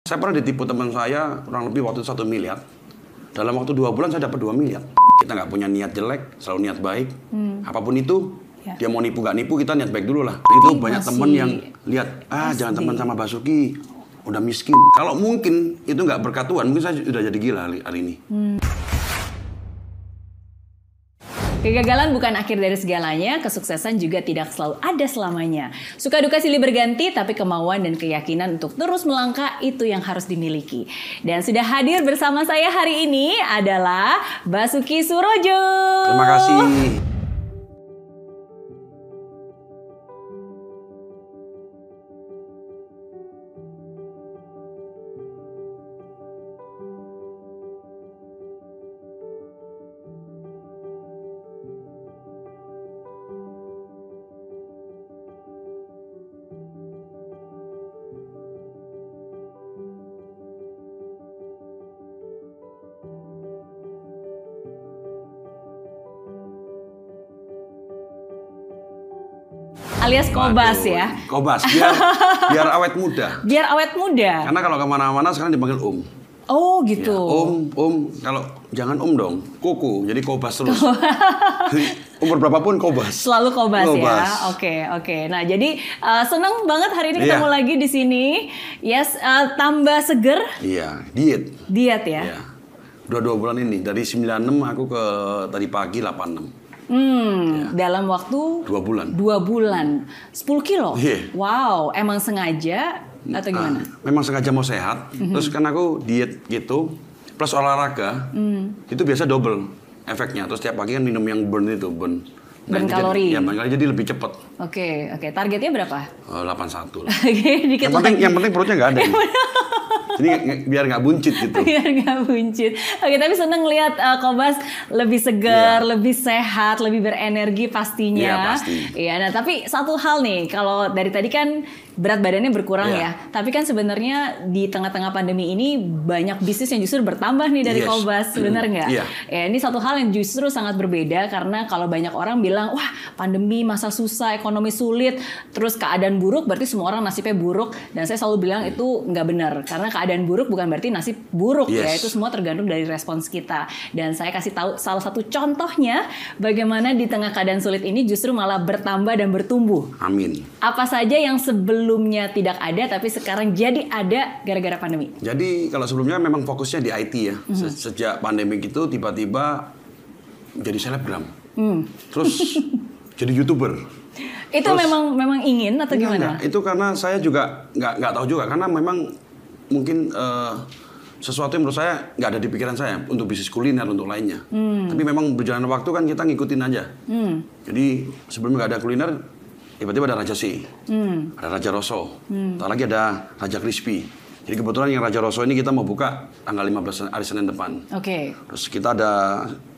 Saya pernah ditipu teman saya kurang lebih waktu satu miliar. Dalam waktu dua bulan saya dapat dua miliar. Kita nggak punya niat jelek, selalu niat baik. Apa pun itu, Ya. dia mau nipu nggak nipu kita niat baik dulu lah. Itu Ini banyak masih temen yang lihat, ah jangan SD. teman sama Basuki, udah miskin. Kalau mungkin itu nggak berkat Tuhan, mungkin saya sudah jadi gila hari, hari ini. Kegagalan bukan akhir dari segalanya, kesuksesan juga tidak selalu ada selamanya. Suka duka silih berganti, tapi kemauan dan keyakinan untuk terus melangkah itu yang harus dimiliki. Dan sudah hadir bersama saya hari ini adalah Basuki Surojo. Terima kasih. Alias Kobas Waduh, ya. Kobas, biar, biar awet muda. Biar awet muda. Karena kalau ke mana-mana sekarang dipanggil Om. Oh Ya, gitu. om, om, kalau jangan om dong, koko, jadi kobas terus. Umur berapapun kobas. Selalu kobas, Kobas. ya. Oke, oke. Nah, jadi uh, senang banget hari ini Iya. ketemu lagi di sini. Yes, uh, tambah seger Iya, diet. diet ya. Iya. Dua dua bulan ini dari 96 aku ke tadi pagi 86. Hmm, dalam waktu Dua bulan. dua bulan, 10 kilo. Iya. Wow, emang sengaja atau gimana? Mhm. Ah, memang sengaja mau sehat. Terus kan aku diet gitu plus olahraga. Mm. Itu biasa double efeknya. Terus tiap pagi kan minum yang burn itu, burn. Burn jadi- kalori. Ya, burn kalori jadi lebih cepat. Oke, oke. Targetnya berapa? Eh, 81 lah. Oke, dikit yang penting lagi. yang penting perutnya nggak ada. Jadi biar nggak buncit gitu. biar nggak buncit. Oke, tapi seneng lihat uh, Kobas lebih segar, Iya. lebih sehat, lebih berenergi pastinya. Iya, pasti. Iya, nah tapi satu hal nih, kalau dari tadi kan berat badannya berkurang Iya. ya. Tapi kan sebenarnya di tengah-tengah pandemi ini banyak bisnis yang justru bertambah nih dari Yes. Kobas, benar nggak? Iya. Ya, ini satu hal yang justru sangat berbeda karena kalau banyak orang bilang, wah pandemi masa susah, ekonomi sulit, terus keadaan buruk berarti semua orang nasibnya buruk. Dan saya selalu bilang itu nggak benar karena keadaan buruk bukan berarti nasib buruk ya. Yes. Itu semua tergantung dari respons kita. Dan saya kasih tahu salah satu contohnya bagaimana di tengah keadaan sulit ini justru malah bertambah dan bertumbuh. Amin. Apa saja yang sebelumnya tidak ada tapi sekarang jadi ada gara-gara pandemi. Jadi kalau sebelumnya memang fokusnya di IT ya. Mhm. Se- Sejak pandemi itu tiba-tiba jadi selebgram. Hmm. Terus jadi youtuber. Itu Terus- memang memang ingin atau Enggak, gimana? enggak. Itu karena saya juga nggak nggak tahu juga karena memang mungkin eh, sesuatu yang menurut saya nggak ada di pikiran saya untuk bisnis kuliner untuk lainnya. Tapi memang berjalan waktu kan kita ngikutin aja. Hmm. Jadi sebelumnya nggak ada kuliner, tiba-tiba ada Raja C, Hmm. ada Raja Rosso, tak lagi ada Raja Crispy. Jadi kebetulan yang Raja Rosso ini kita mau buka tanggal 15 hari Senin depan. Oke. Terus kita ada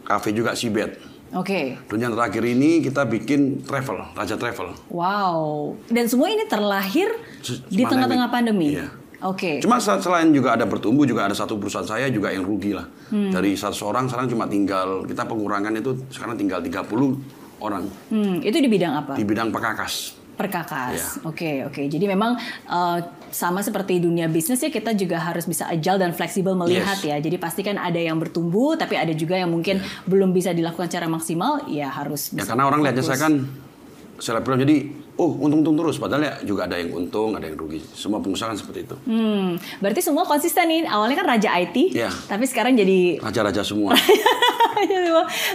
cafe juga Sibet. Oke. Dan yang terakhir ini kita bikin travel, Raja Travel. Wow. Dan semua ini terlahir Se- di tengah-tengah pandemi. Iya. Oke. Cuma se- selain juga ada bertumbuh juga ada satu perusahaan saya juga yang rugi lah. Hmm. Dari 100 orang sekarang cuma tinggal kita pengurangan itu sekarang tinggal 30 orang Hmm, itu di bidang apa? di bidang pekakas. Perkakas. Iya. Oke, oke. Jadi memang eh, sama seperti dunia bisnis ya kita juga harus bisa agile dan fleksibel melihat Yes. ya. Jadi pasti kan ada yang bertumbuh tapi ada juga yang mungkin belum bisa dilakukan secara maksimal ya harus Ya karena orang lihatnya saya kan selebgram jadi oh untung-untung terus padahal ya juga ada yang untung, ada yang rugi. Semua pengusaha kan seperti itu. Hmm, berarti semua konsisten nih. Awalnya kan raja IT, Iya. tapi sekarang jadi Raja-raja semua.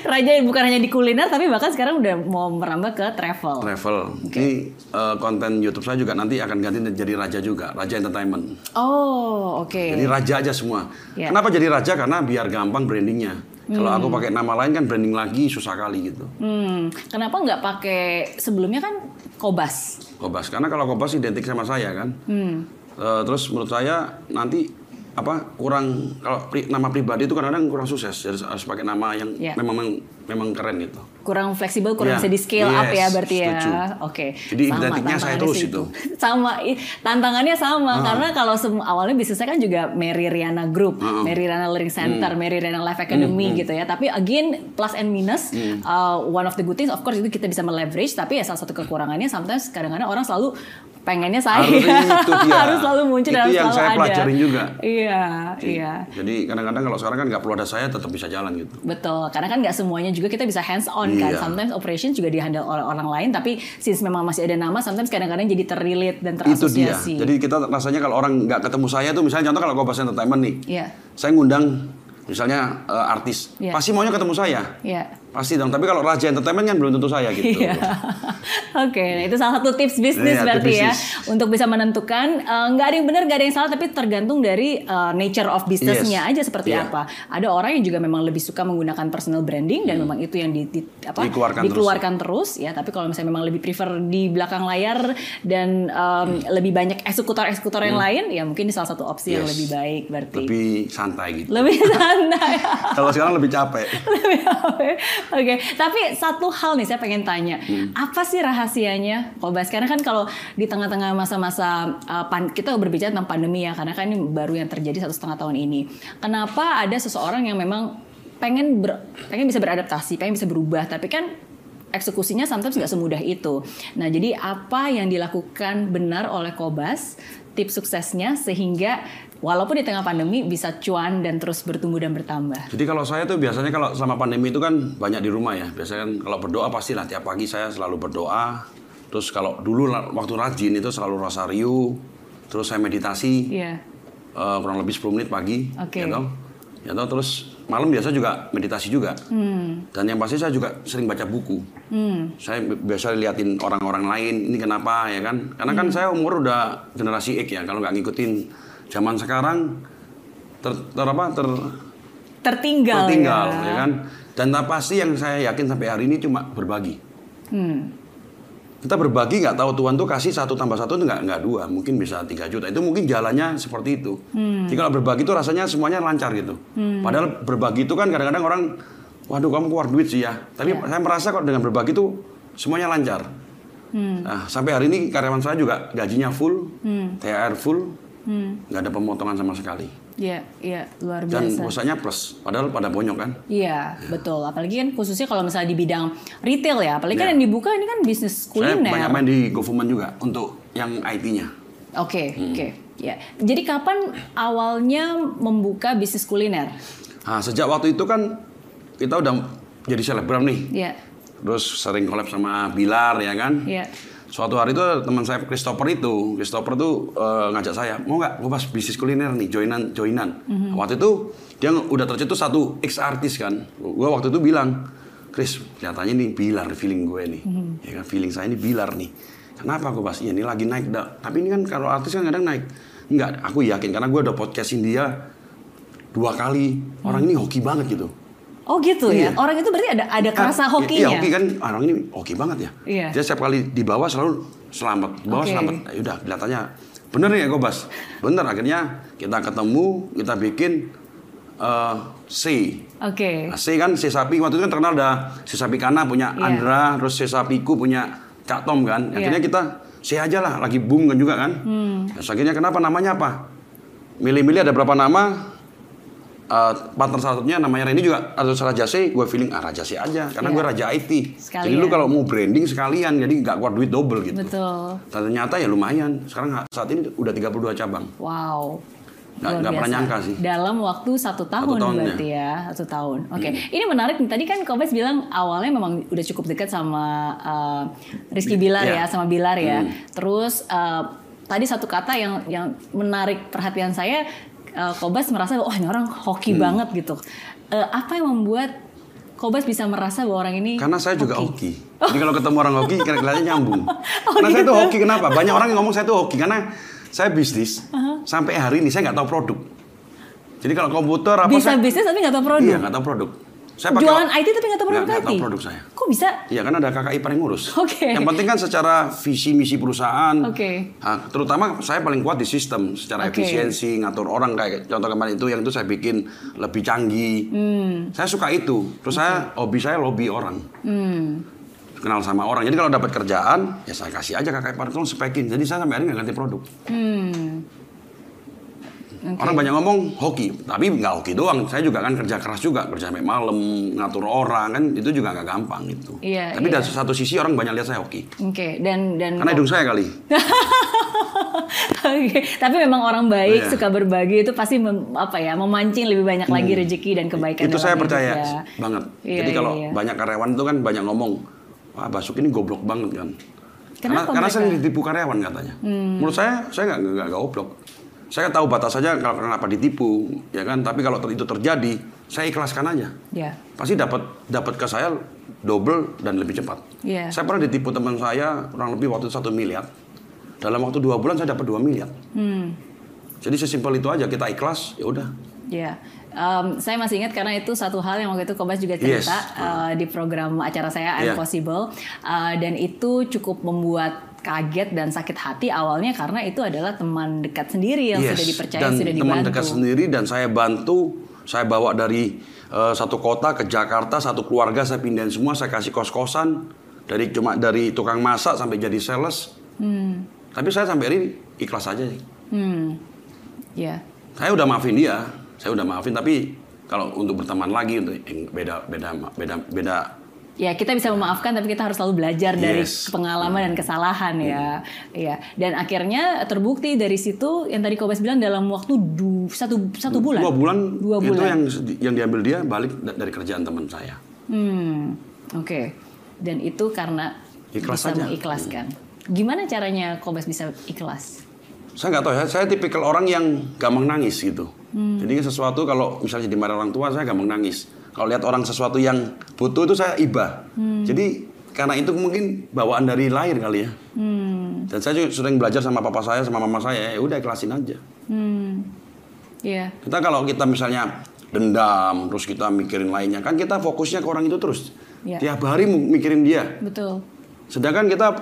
raja bukan hanya di kuliner tapi bahkan sekarang udah mau merambah ke travel. Travel. Ini eh, konten YouTube saya juga nanti akan ganti jadi raja juga, Raja Entertainment. Oh, oke. Jadi raja aja semua. Ya. Kenapa jadi raja? Karena biar gampang brandingnya. Kalau aku pakai nama lain kan branding lagi susah kali gitu. Hmm, kenapa nggak pakai sebelumnya kan Kobas? Kobas. Karena kalau Kobas identik sama saya kan. Hmm. Eh, terus menurut saya nanti apa kurang kalau pri- nama pribadi itu kadang-kadang kurang sukses. Jadi harus pakai nama yang Ya. memang memang keren gitu. Kurang fleksibel, kurang Ya, bisa di scale up ya yes, berarti setuju. ya. Oke. Jadi Sama, identiknya saya tantangannya terus itu. sama tantangannya sama Ah. karena kalau awalnya bisnisnya kan juga Mary Riana Group, Ah, Mary Riana Learning Center, Hmm. Mary Riana Life Academy gitu ya. Tapi again plus and minus Hmm. uh, one of the good things of course itu kita bisa meleverage tapi ya salah satu kekurangannya sometimes kadang-kadang orang selalu pengennya saya Harus itu dia. harus selalu muncul Itu dan yang selalu saya ada. pelajarin juga. Iya, iya. Jadi kadang-kadang kalau sekarang kan nggak perlu ada saya tetap bisa jalan gitu. Betul, karena kan nggak semuanya juga kita bisa hands on kan. Iya. Sometimes operation juga dihandle oleh orang lain, tapi since memang masih ada nama, sometimes kadang-kadang jadi terrelate dan Itu dia. terasosiasi. Jadi kita rasanya kalau orang nggak ketemu saya tuh misalnya contoh kalau Kobas Entertainment nih. Iya, Saya ngundang misalnya eh, artis. Iya. Pasti maunya ketemu saya. iya. Pasti dong. Tapi kalau Raja Entertainment kan belum tentu saya gitu. Iya. Oke, nah itu salah satu tips bisnis Iya, berarti tips ya bisnis. untuk bisa menentukan eh, nggak ada yang benar, nggak ada yang salah, tapi tergantung dari eh, nature of businessnya Yes. aja seperti Iya. apa. Ada orang yang juga memang lebih suka menggunakan personal branding dan memang itu yang di, di- apa Hmm. Dikeluarkan dikeluarkan terus. ya. Tapi kalau misalnya memang lebih prefer di belakang layar dan em, lebih banyak eksekutor-eksekutor yang lain, ya mungkin ini salah satu opsi yang Hmm. Yes. lebih baik berarti. Lebih santai gitu. Lebih santai. kalau sekarang lebih capek. Lebih apa? Oke, tapi satu hal nih saya pengen tanya, apa sih rahasianya Kobas? Karena kan kalau di tengah-tengah masa-masa uh, pan- kita berbicara tentang pandemi ya, karena kan ini baru yang terjadi satu setengah tahun ini. Kenapa ada seseorang yang memang pengen ber- pengen bisa beradaptasi, pengen bisa berubah, tapi kan eksekusinya sometimes nggak semudah itu. Nah, jadi apa yang dilakukan benar oleh Kobas, tips suksesnya sehingga walaupun di tengah pandemi bisa cuan dan terus bertumbuh dan bertambah. Jadi kalau saya tuh biasanya kalau selama pandemi itu kan banyak di rumah ya. Biasanya kan kalau berdoa pastilah tiap pagi saya selalu berdoa. Terus kalau dulu waktu rajin itu selalu rosario. Terus saya meditasi Iya. eh, kurang lebih 10 menit pagi. Oke. Ya toh? Ya toh, terus malam biasa juga meditasi juga. Dan yang pasti saya juga sering baca buku. Saya bi- biasa liatin orang-orang lain ini kenapa ya kan? Karena kan saya umur udah generasi X ya. Kalau nggak ngikutin zaman sekarang ter, ter apa ter tertinggal, tertinggal ya. ya kan dan tak pasti yang saya yakin sampai hari ini cuma berbagi Hmm. Kita berbagi nggak tahu Tuhan tuh kasih satu tambah satu itu nggak nggak dua mungkin bisa tiga juta. Itu mungkin jalannya seperti itu. Jadi kalau berbagi itu rasanya semuanya lancar gitu. Padahal berbagi itu kan kadang-kadang orang waduh kamu keluar duit sih ya. Tapi saya merasa kok dengan berbagi itu semuanya lancar. Nah sampai hari ini karyawan saya juga gajinya full THR full nggak ada pemotongan sama sekali Iya, iya, luar dan biasa. bosanya plus padahal pada bonyok kan Iya, betul. Apalagi kan khususnya kalau misalnya di bidang retail ya, apalagi kan Iya. yang dibuka ini kan bisnis Saya kuliner. banyak main di government juga untuk yang IT-nya. Oke, Hmm. oke. Ya. Jadi kapan awalnya membuka bisnis kuliner? Nah, sejak waktu itu kan kita udah jadi selebgram nih. Iya. Terus sering collab sama Bilar ya kan. Iya. Suatu hari itu teman saya Christopher itu, Christopher tuh eh, ngajak saya, mau nggak gue bahas bisnis kuliner nih, joinan, joinan. Mhm. Waktu itu dia udah tercetus satu ex artis kan. Gue waktu itu bilang, Chris, kelihatannya nih Bilar feeling gue nih, Mhm. ya kan feeling saya ini Bilar nih. Kenapa gue bahas? Iya ini lagi naik dah. Tapi ini kan kalau artis kan kadang naik. Enggak, aku yakin karena gue udah podcastin dia dua kali. Orang ini hoki banget gitu. Oh gitu ya. Iya. Orang itu berarti ada ada kerasa Ah, hokinya. Iya, hoki kan orang ini hoki banget ya. Iya. Dia setiap kali di bawah selalu selamat, di bawah Oke. selamat. Ya udah kelihatannya bener ya Gobas. Bener akhirnya kita ketemu, kita bikin eh C. Oke. Nah, C kan C sapi waktu itu kan terkenal ada C sapi kana punya Iya. Andra, terus C sapiku punya Cak Tom kan. Akhirnya Iya. kita C aja lah, lagi boom kan juga kan. Hmm. Terus akhirnya kenapa namanya apa? Milih-milih ada berapa nama? Eh, partner satunya namanya Randy juga atau Raja C, gue feeling ah Raja C aja karena Iya. gue Raja IT. Sekalian. Jadi lu kalau mau branding sekalian, jadi nggak keluar duit double gitu. Betul. Dan ternyata ya lumayan. Sekarang saat ini udah 32 cabang. Wow. Nggak- Luar nggak pernah nyangka sih. Dalam waktu satu tahun, tahun, Hmm. berarti ya, satu tahun. Oke, ini menarik. nih. Tadi kan Kobes bilang awalnya memang udah cukup dekat sama uh, Rizky Bilar Iya. ya, sama Bilar ya. Hmm. Terus uh, tadi satu kata yang yang menarik perhatian saya, uh, Kobes merasa oh ini orang hoki Hmm. banget gitu. Uh, apa yang membuat Kobes bisa merasa bahwa orang ini Karena saya juga hoki? hoki. Jadi kalau ketemu orang hoki, kelihatannya nyambung. Oh, karena saya gitu. tuh hoki kenapa? Banyak orang yang ngomong saya tuh hoki karena saya bisnis. Uh-huh. Sampai hari ini saya nggak tahu produk. Jadi kalau komputer apa Bisa saya bisnis tapi nggak tahu produk. Iya nggak tahu produk. Saya pakai Jualan IT tapi nggak tahu produk Nggak- IT. tahu produk saya. Kok bisa? Iya kan ada kakak ipar yang ngurus. Oke. Yang penting kan secara visi misi perusahaan. Oke. Nah, terutama saya paling kuat di sistem secara Oke. efisiensi ngatur orang kayak contoh kemarin itu yang itu saya bikin lebih canggih. Hmm. Saya suka itu. Terus saya hobi saya lobby orang. Hmm. Kenal sama orang. Jadi kalau dapat kerjaan ya saya kasih aja kakak ipar tolong spekin. Jadi saya sampai hari nggak ganti produk. Hmm. Orang banyak ngomong hoki, tapi nggak hoki doang. Saya juga kan kerja keras juga, kerja sampai malam, ngatur orang kan itu juga nggak gampang gitu. Iya, tapi iya. dari satu sisi orang banyak lihat saya hoki. Oke, dan dan Karena hidung saya kali. Oke, tapi memang orang baik Iya. suka berbagi itu pasti mem- apa ya memancing lebih banyak lagi rezeki dan kebaikan. Hmm. itu saya percaya ya. banget. Iya, Jadi kalau iya, iya. banyak karyawan itu kan banyak ngomong, wah Basuki ini goblok banget kan. karena Kenapa karena mereka? Hmm. sering ditipu karyawan katanya. Menurut saya saya nggak nggak goblok. Saya tahu batas saja kalau kenapa ditipu, ya kan. Tapi kalau itu terjadi, saya ikhlaskan aja. Ya, Pasti dapat dapat ke saya double dan lebih cepat. Iya. Saya pernah ditipu teman saya kurang lebih waktu satu miliar. Dalam waktu dua bulan saya dapat dua miliar. hmm, Jadi sesimpel itu aja kita ikhlas, ya udah. ya. Em, saya masih ingat karena itu satu hal yang waktu itu Kobas juga Yes. cerita eh, di program acara saya I'm Iya. Possible Eh, dan itu cukup membuat kaget dan sakit hati awalnya karena itu adalah teman dekat sendiri yang Yes, sudah dipercaya dan sudah teman dibantu. dekat sendiri dan saya bantu saya bawa dari eh, satu kota ke Jakarta satu keluarga saya pindahin semua saya kasih kos kosan dari cuma dari tukang masak sampai jadi sales. Hmm, tapi saya sampai ini ikhlas aja sih. Hmm, ya. saya udah maafin dia saya udah maafin tapi kalau untuk berteman lagi untuk beda beda beda beda Ya kita bisa memaafkan tapi kita harus selalu belajar dari Yes. pengalaman dan kesalahan ya. Ya. Dan akhirnya terbukti dari situ yang tadi Kobas bilang dalam waktu du, satu satu bulan. dua bulan Dua itu bulan. yang yang diambil dia balik da- dari kerjaan teman saya Hmm, oke. Dan itu karena Ikhlas bisa aja. mengikhlaskan. Gimana caranya Kobas bisa ikhlas? Saya nggak tahu ya, saya tipikal orang yang gampang nangis gitu. Hmm. Jadi sesuatu kalau misalnya dimarahi orang tua saya gampang nangis. Kalau lihat orang sesuatu yang butuh itu saya iba. Hmm. Jadi karena itu mungkin bawaan dari lahir kali ya. Hmm, Dan saya juga sering belajar sama papa saya sama mama saya, ya udah ikhlasin aja. hmm, ya, Kita kalau kita misalnya dendam, terus kita mikirin lainnya, kan kita fokusnya ke orang itu terus. Iya. Tiap hari mikirin dia. betul. Sedangkan kita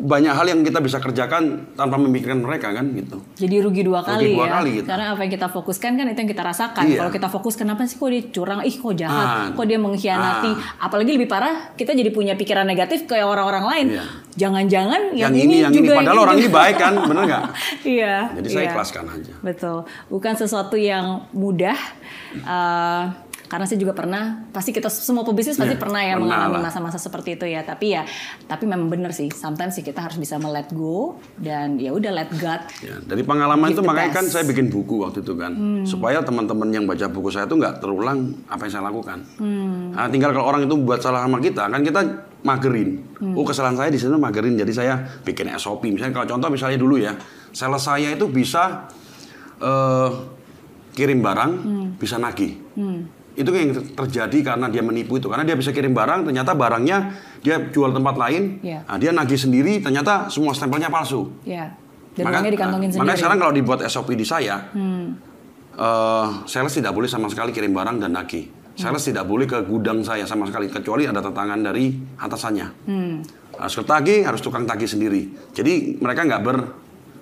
banyak hal yang kita bisa kerjakan tanpa memikirkan mereka kan gitu. Jadi rugi dua kali dua ya. kali gitu. Karena apa yang kita fokuskan kan itu yang kita rasakan. Iya. Kalau kita fokus kenapa sih kok dia curang, ih kok jahat, Ah. kok dia mengkhianati. Apalagi lebih parah, kita jadi punya pikiran negatif kayak orang-orang lain. Iya. Jangan-jangan yang, Yang, ini, yang ini, juga padahal yang orang ini baik kan, bener nggak? iya. Jadi saya iya. ikhlaskan aja. Betul. Bukan sesuatu yang mudah. eh, karena saya juga pernah, pasti kita semua pebisnis pasti Iya, pernah ya pernah mengalami masa-masa seperti itu ya. Tapi ya, tapi memang benar sih. Sometimes sih kita harus bisa let go dan ya udah let God. Ya, dari pengalaman itu makanya kan best. Hmm. saya bikin buku waktu itu kan, supaya teman-teman yang baca buku saya itu nggak terulang apa yang saya lakukan. Hmm. Nah, tinggal kalau orang itu buat salah sama kita, kan kita magerin. Hmm. Oh kesalahan saya di sana magerin, jadi saya bikin SOP. Misalnya kalau contoh misalnya dulu ya, sales saya itu bisa eh, kirim barang, Hmm. bisa nagih. Itu yang ter- terjadi karena dia menipu itu. Karena dia bisa kirim barang, ternyata barangnya dia jual tempat lain, Iya. nah, dia nagih sendiri, ternyata semua stempelnya palsu. Ya. Dan Maka- dikantongin nah, sendiri. Makanya sekarang kalau dibuat SOP di saya, Hmm. eh, sales tidak boleh sama sekali kirim barang dan nagih. Sales tidak boleh ke gudang saya sama sekali, kecuali ada tantangan dari atasannya. Hmm. Harus ke tagih, harus tukang tagih sendiri. Jadi mereka nggak ber,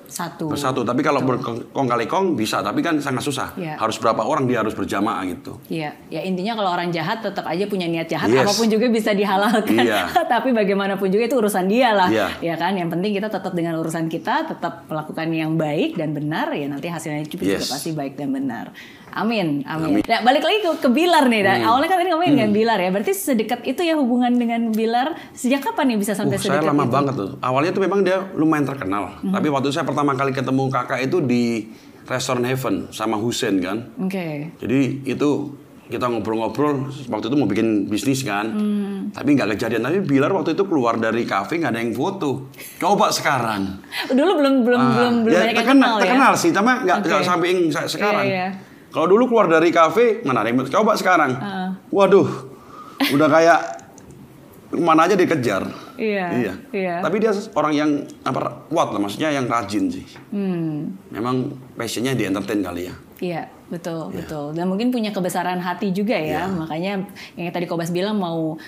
Satu. bersatu. Tapi kalau berkong kali kong bisa, tapi kan sangat susah. Iya. Harus berapa orang dia harus berjamaah gitu. Iya, ya intinya kalau orang jahat tetap aja punya niat jahat, Yes. apa pun juga bisa dihalalkan. Iya. Tapi bagaimanapun juga itu urusan dia lah, Iya. ya kan. Yang penting kita tetap dengan urusan kita, tetap melakukan yang baik dan benar, ya nanti hasilnya juga, juga Yes. pasti baik dan benar. Amin, amin. Nah, balik lagi ke, ke Bilar nih. Hmm. awalnya kan tadi ngomongin dengan Bilar ya. Berarti sedekat itu ya hubungan dengan Bilar. Sejak kapan nih bisa sampai Uh, saya sedekat lama itu? banget tuh. Awalnya tuh memang dia lumayan terkenal. Hmm. Tapi waktu saya pertama kali ketemu kakak itu di restoran Heaven sama Husen kan. Oke. Jadi itu kita ngobrol-ngobrol waktu itu mau bikin bisnis kan, Hmm. tapi nggak kejadian. Tapi Bilar waktu itu keluar dari kafe nggak ada yang foto. Coba sekarang. Dulu belum belum Ah, belum belum ya, banyak yang terkenal, kenal ya. terkenal sih, cuma nggak nggak sampai yang se- sekarang. Iya, iya. Kalau dulu keluar dari kafe mana ada yang coba sekarang. Ah. Waduh, udah kayak mana aja dikejar. Iya, Iya. iya. Tapi dia orang yang apa kuat lah, maksudnya yang rajin sih. Hmm. Memang passionnya di entertain kali ya. Iya, betul, betul. Dan mungkin punya kebesaran hati juga ya. Iya. Makanya yang tadi Kobas bilang mau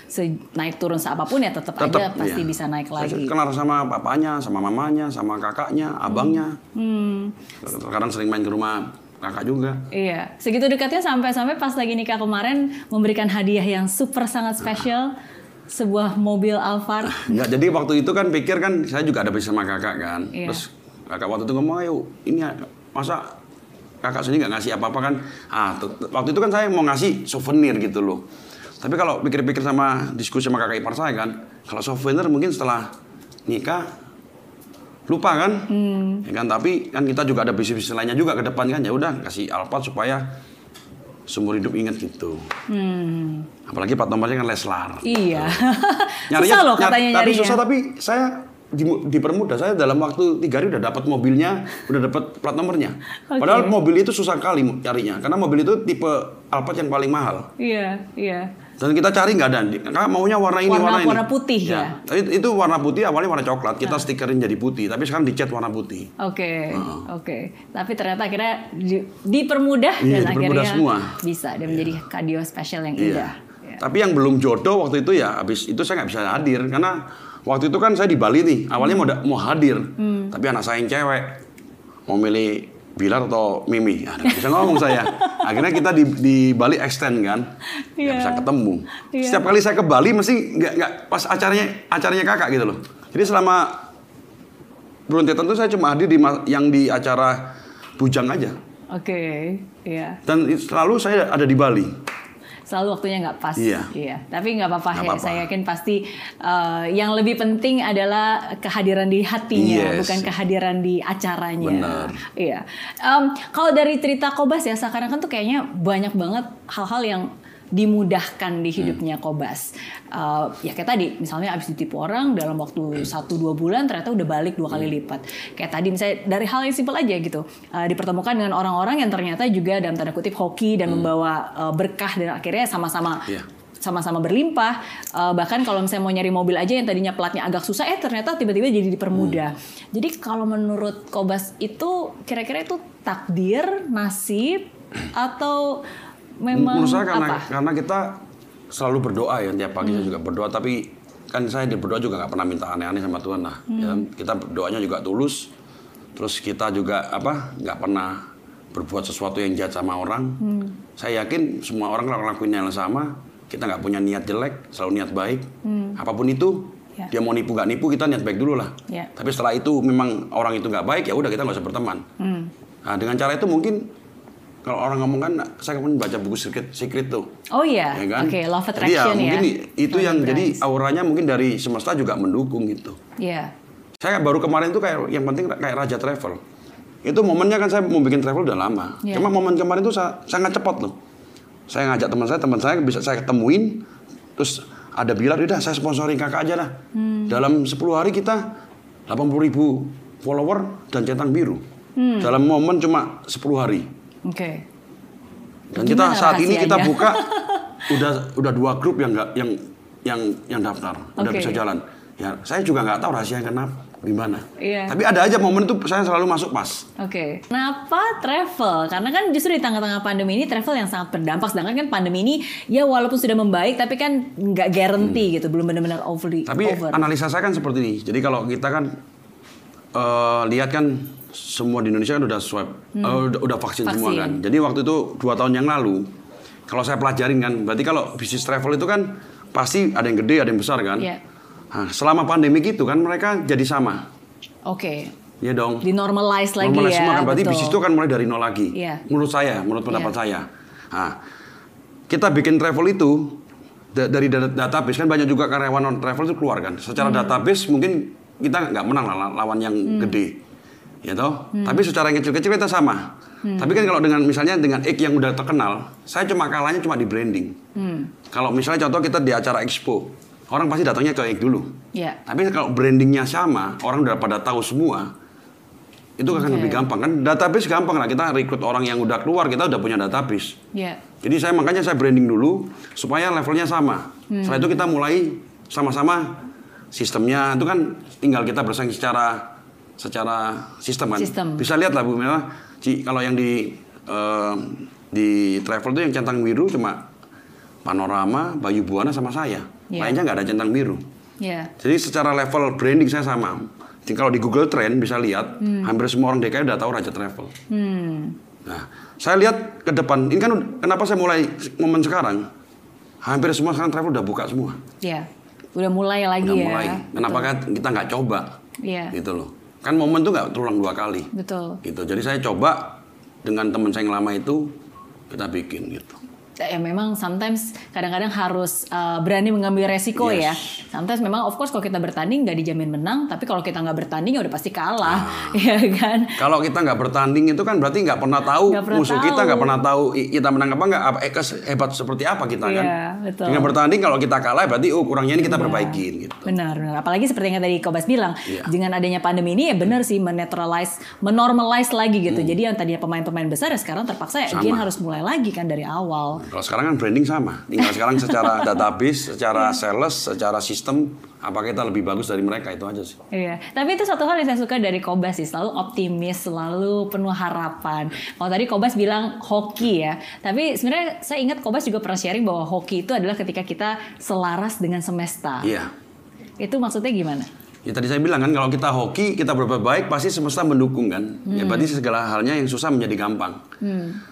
naik turun seapapun ya tetap aja Tetap, pasti iya. bisa naik Saya lagi. kenal sama papanya, sama mamanya, sama kakaknya, abangnya. Hmm, Sekarang sering main ke rumah kakak juga. iya. Segitu dekatnya sampai-sampai pas lagi nikah kemarin memberikan hadiah yang super sangat spesial sebuah mobil Alphard. Enggak, jadi waktu itu kan pikir kan saya juga ada sama kakak kan. Iya. Terus kakak waktu itu ngomong, ayo ini masa kakak sendiri nggak ngasih apa-apa kan. Ah, waktu itu kan saya mau ngasih souvenir gitu loh. Tapi kalau pikir-pikir sama diskusi sama kakak ipar saya kan, kalau souvenir mungkin setelah nikah lupa kan, ya kan. Tapi kan kita juga ada bisnis lainnya juga ke depan kan. Ya udah kasih Alphard supaya seumur hidup ingat gitu. Hmm. Apalagi plat nomornya kan Leslar. Iya. Nyarinya- susah loh nyar- katanya Tapi nyarinya. susah tapi saya di, dipermudah saya dalam waktu tiga hari udah dapat mobilnya, udah dapat plat nomornya. Oke. Padahal mobil itu susah kali nyarinya karena mobil itu tipe Alphard yang paling mahal. Iya, iya. Dan kita cari nggak ada. Karena maunya warna ini, Warna- warna, ini. warna putih ya? Tapi itu warna putih awalnya warna coklat. Kita stikerin jadi putih. Tapi sekarang dicat warna putih. Oke, oke. Tapi ternyata akhirnya di- dipermudah Iya, dan dipermudah akhirnya semua. bisa dan menjadi kadio spesial yang Iya. indah. Iya. Tapi yang belum jodoh waktu itu ya habis itu saya nggak bisa hadir karena waktu itu kan saya di Bali nih. Awalnya mau da- mau hadir, Hmm. tapi anak saya yang cewek mau milih Bilar atau Mimi. Nggak bisa ngomong saya. Akhirnya kita di, di Bali extend kan, Iya. bisa ketemu. Iya. Setiap kali saya ke Bali mesti nggak nggak pas acaranya acaranya kakak gitu loh. Jadi selama Berontetan itu saya cuma hadir di yang di acara Bujang aja. Oke, iya. Dan selalu saya ada di Bali. Selalu waktunya nggak pas. Iya. Tapi nggak apa-apa ya. Saya yakin pasti eh, yang lebih penting adalah kehadiran di hatinya, Yes. bukan kehadiran di acaranya. Benar. Iya. Em, kalau dari cerita Kobas ya, seakan-akan tuh kayaknya banyak banget hal-hal yang dimudahkan di hidupnya Hmm. Kobas. Eh, ya kayak tadi, misalnya abis ditipu orang dalam waktu 1-2 bulan ternyata udah balik dua Hmm. kali lipat. Kayak tadi misalnya dari hal yang simpel aja gitu, eh, dipertemukan dengan orang-orang yang ternyata juga dalam tanda kutip hoki dan membawa eh, berkah dan akhirnya sama-sama Hmm. Iya. sama-sama berlimpah. Eh, bahkan kalau misalnya mau nyari mobil aja yang tadinya platnya agak susah, eh ternyata tiba-tiba jadi dipermudah. Hmm. Jadi kalau menurut Kobas itu kira-kira itu takdir, nasib, atau memang Menurut saya karena apa? karena kita selalu berdoa ya tiap pagi saya juga berdoa tapi kan saya di berdoa juga nggak pernah minta aneh-aneh sama Tuhan lah. Ya, kan? kita berdoanya juga tulus. Terus kita juga apa nggak pernah berbuat sesuatu yang jahat sama orang. Saya yakin semua orang kalau ngelakuin yang sama, kita nggak punya niat jelek, selalu niat baik. Apa pun itu, Ya. dia mau nipu nggak nipu kita niat baik dulu lah. Ya. Tapi setelah itu memang orang itu nggak baik ya udah kita nggak usah berteman. Hmm. Nah dengan cara itu mungkin kalau orang ngomong kan saya kemarin baca buku secret secret tuh Oh iya, ya kan? oke, love Jadi attraction ya. mungkin itu Love yang jadi attracts. auranya mungkin dari semesta juga mendukung gitu. Iya. Saya baru kemarin tuh kayak yang penting kayak Raja Travel. Itu momennya kan saya mau bikin travel udah lama. Iya. Cuma momen kemarin tuh sa- sangat cepat loh. Saya ngajak teman saya, teman saya bisa saya ketemuin, terus ada bilang, udah saya sponsorin kakak aja lah. Hmm. Dalam 10 hari kita 80 ribu follower dan centang biru. Hmm. Dalam momen cuma 10 hari. Oke. Dan Gimana kita saat ini kita buka udah udah dua grup yang nggak yang yang yang daftar udah Oke. bisa jalan. Ya saya juga nggak tahu rahasia kenapa gimana. Iya. Tapi ada aja momen itu saya selalu masuk pas. Oke, kenapa travel? Karena kan justru di tengah-tengah pandemi ini travel yang sangat berdampak. Sedangkan kan pandemi ini ya walaupun sudah membaik, tapi kan nggak guarantee gitu, belum benar-benar Hmm. Tapi over. analisa saya kan seperti ini. Jadi kalau kita kan eh, lihat kan semua di Indonesia kan udah swab, eh, udah, udah vaksin, semua Hmm. Vaksin. kan. Jadi waktu itu dua tahun yang lalu, kalau saya pelajarin kan, berarti kalau bisnis travel itu kan pasti ada yang gede, ada yang besar kan. Iya. Nah, selama pandemi gitu kan mereka jadi sama. Oke, Iya dong. di normalize lagi Normalize ya. semua kan berarti betul. bisnis itu kan mulai dari nol lagi. Iya. Menurut saya, menurut pendapat saya. Nah, kita bikin travel itu da- dari da- database kan banyak juga karyawan non travel itu keluar kan. Secara Hmm. database mungkin kita nggak menang lah lawan yang gede. Ya toh? Hmm. Tapi secara kecil-kecil kita sama. Tapi kan kalau dengan misalnya dengan X yang udah terkenal, saya cuma kalahnya cuma di branding. Hmm. Kalau misalnya contoh kita di acara expo, orang pasti datangnya ke X dulu. Iya. Tapi kalau brandingnya sama, orang udah pada tahu semua, itu akan Oke. lebih gampang kan. Database gampang lah kita rekrut orang yang udah keluar, kita udah punya database. Iya. Jadi saya makanya saya branding dulu supaya levelnya sama. Hmm. Setelah itu kita mulai sama-sama sistemnya itu kan tinggal kita bersaing secara secara sistem kan. Sistem. Bisa lihat lah Bu Mela, Ci, kalau yang di eh, di travel itu yang centang biru cuma Panorama, Bayu Buana sama saya. Iya. Lainnya nggak ada centang biru. Iya. Jadi secara level branding saya sama. Jadi kalau di Google Trend bisa lihat, hampir semua orang DKI udah tahu Raja Travel. Hmm. Nah, saya lihat ke depan. Ini kan kenapa saya mulai momen sekarang? Hampir semua sekarang travel udah buka semua. Iya. Udah mulai lagi Udah ya. mulai. Kenapa kan kita nggak coba? Iya. Gitu loh. Kan momen tuh nggak terulang dua kali. Betul. Gitu. Jadi saya coba dengan teman saya yang lama itu kita bikin gitu. Ya memang sometimes kadang-kadang harus uh, berani mengambil resiko Yes. ya. Sometimes memang of course kalau kita bertanding nggak dijamin menang, tapi kalau kita nggak bertanding ya udah pasti kalah, Ah. ya kan? Kalau kita nggak bertanding itu kan berarti nggak pernah tahu Nggak pernah musuh tahu. kita nggak pernah tahu kita menang apa nggak apa eh, hebat seperti apa kita kan. Iya, betul. Dengan bertanding kalau kita kalah berarti oh kurangnya ini kita perbaikin gitu. Benar, benar. Apalagi seperti yang tadi Kobas bilang, Iya. dengan adanya pandemi ini ya benar sih menetralize, menormalize lagi gitu. Jadi yang tadinya pemain-pemain besar ya sekarang terpaksa ya Hmm. Again harus mulai lagi kan dari awal. Kalau sekarang kan branding sama. Tinggal sekarang secara database, secara sales, secara sistem apa kita lebih bagus dari mereka itu aja sih. Iya, tapi itu satu hal yang saya suka dari Kobas sih, selalu optimis, selalu penuh harapan. Kalau tadi Kobas bilang hoki ya, tapi sebenarnya saya ingat Kobas juga pernah sharing bahwa hoki itu adalah ketika kita selaras dengan semesta. Iya. Itu maksudnya gimana? Ya tadi saya bilang kan kalau kita hoki, kita berbuat baik pasti semesta mendukung kan. Ya berarti segala halnya yang susah menjadi gampang.